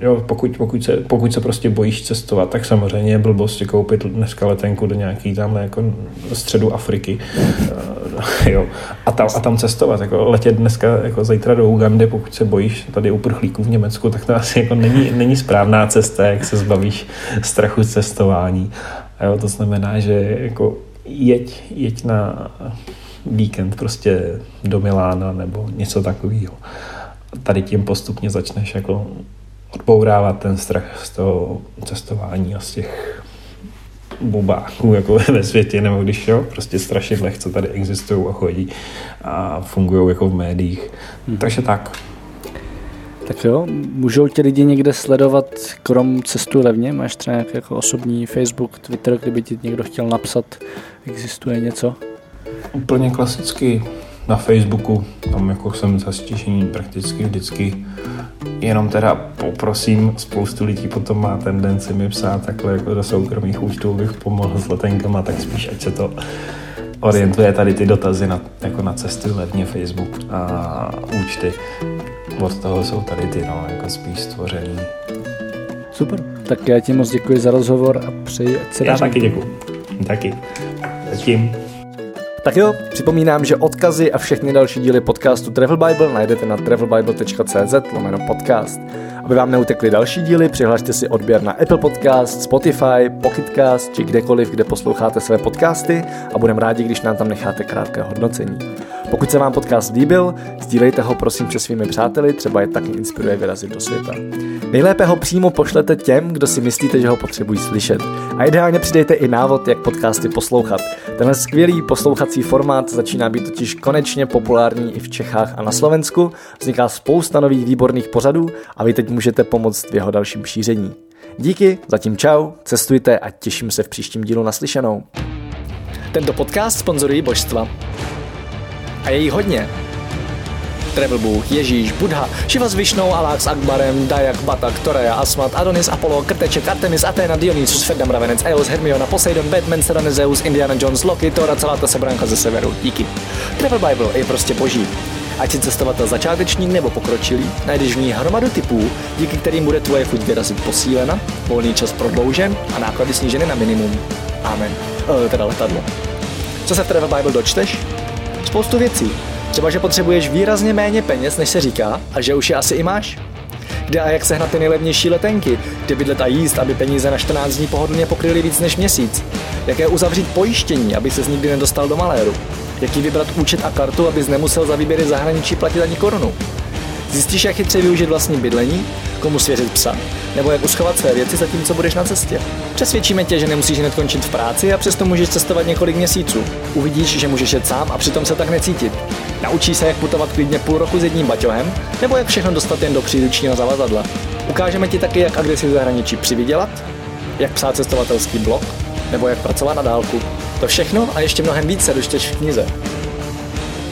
jo, pokud, pokud, se, pokud se prostě bojíš cestovat, tak samozřejmě je blbost si koupit dneska letenku do nějaký tam jako středu Afriky uh, jo, a, tam, a tam cestovat. Jako letět dneska jako zítra do Ugandy, pokud se bojíš tady uprchlíků v Německu, tak to asi jako není, není správná cesta, jak se zbavíš strachu cestování. A jo, to znamená, že jako jeď, jeď na víkend prostě do Milána nebo něco takového. Tady tím postupně začneš jako odbourávat ten strach z toho cestování a z těch bubáků jako ve světě, nebo když jo, prostě strašidle, co tady existují a chodí a fungují jako v médiích. Hmm. Takže tak. Tak jo, můžou tě lidi někde sledovat krom cestu levně? Máš třeba nějaký jako osobní Facebook, Twitter, kdyby ti někdo chtěl napsat, existuje něco? Úplně klasicky na Facebooku, tam jako jsem zastížení prakticky vždycky. Jenom teda poprosím, spoustu lidí potom má tendenci mi psát takhle jako do soukromých účtů, abych pomohl s letenkama, tak spíš ať se to orientuje tady ty dotazy na, jako na cesty levně Facebook a účty. Od toho jsou tady ty, no, jako spíš stvořený. Super, tak já ti moc děkuji za rozhovor a přeji, ať se Já taky děkuji. Taky. Zatím. Tak jo, připomínám, že odkazy a všechny další díly podcastu Travel Bible najdete na travelbible.cz lomeno podcast. Aby vám neutekly další díly, přihlašte si odběr na Apple Podcast, Spotify, Pocketcast či kdekoliv, kde posloucháte své podcasty a budeme rádi, když nám tam necháte krátké hodnocení. Pokud se vám podcast líbil, sdílejte ho prosím se svými přáteli, třeba je taky inspiruje vyrazit do světa. Nejlépe ho přímo pošlete těm, kdo si myslíte, že ho potřebují slyšet. A ideálně přidejte i návod, jak podcasty poslouchat. Tenhle skvělý poslouchací formát začíná být totiž konečně populární i v Čechách a na Slovensku. Vzniká spousta nových výborných pořadů a vy teď můžete pomoct v jeho dalším šíření. Díky, zatím čau, cestujte a těším se v příštím dílu naslyšenou. Tento podcast sponzorují božstva. A je jí hodně. Travel Bůh, Ježíš, Buddha, Shiva s Višnou, Alák s Akbarem, Dayak, Batak, Toreja, Asmat, Adonis, Apollo, Krteček, Artemis, Athena, Dionysus, Ferdam, Ravenec, Eos, Hermiona, Poseidon, Batman, Serena, Zeus, Indiana Jones, Loki, Thor a celá ta sebranka ze severu. Díky. Travel Bible je prostě boží. Ať si cestovatel začátečník nebo pokročilý, najdeš v ní hromadu typů, díky kterým bude tvoje chuť vyrazit posílena, volný čas prodloužen a náklady sníženy na minimum. Amen. E, teda letadlo. Co se v Travel Bible dočteš? Spoustu věcí. Třeba, že potřebuješ výrazně méně peněz, než se říká, a že už je asi i máš. Kde a jak sehnat ty nejlevnější letenky, kde bydlet a jíst, aby peníze na 14 dní pohodlně pokryly víc než měsíc. Jaké uzavřít pojištění, aby se nikdy nedostal do maléru. Jaký vybrat účet a kartu, abys nemusel za výběry zahraničí platit ani korunu. Zjistíš, jak chytře využít vlastní bydlení, komu svěřit psa, nebo jak uschovat své věci zatímco budeš na cestě. Přesvědčíme tě, že nemusíš hned končit v práci a přesto můžeš cestovat několik měsíců. Uvidíš, že můžeš jet sám a přitom se tak necítit. Naučíš se, jak putovat klidně půl roku s jedním baťohem, nebo jak všechno dostat jen do příručního zavazadla. Ukážeme ti taky, jak a kde si v zahraničí přivydělat, jak psát cestovatelský blog, nebo jak pracovat na dálku. To všechno a ještě mnohem víc se dočteš v knize.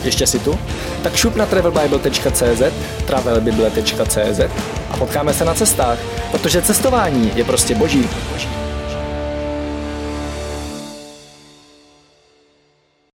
Ještě si tu? Tak šup na travelbible.cz, travelbible.cz a potkáme se na cestách, protože cestování je prostě boží. boží.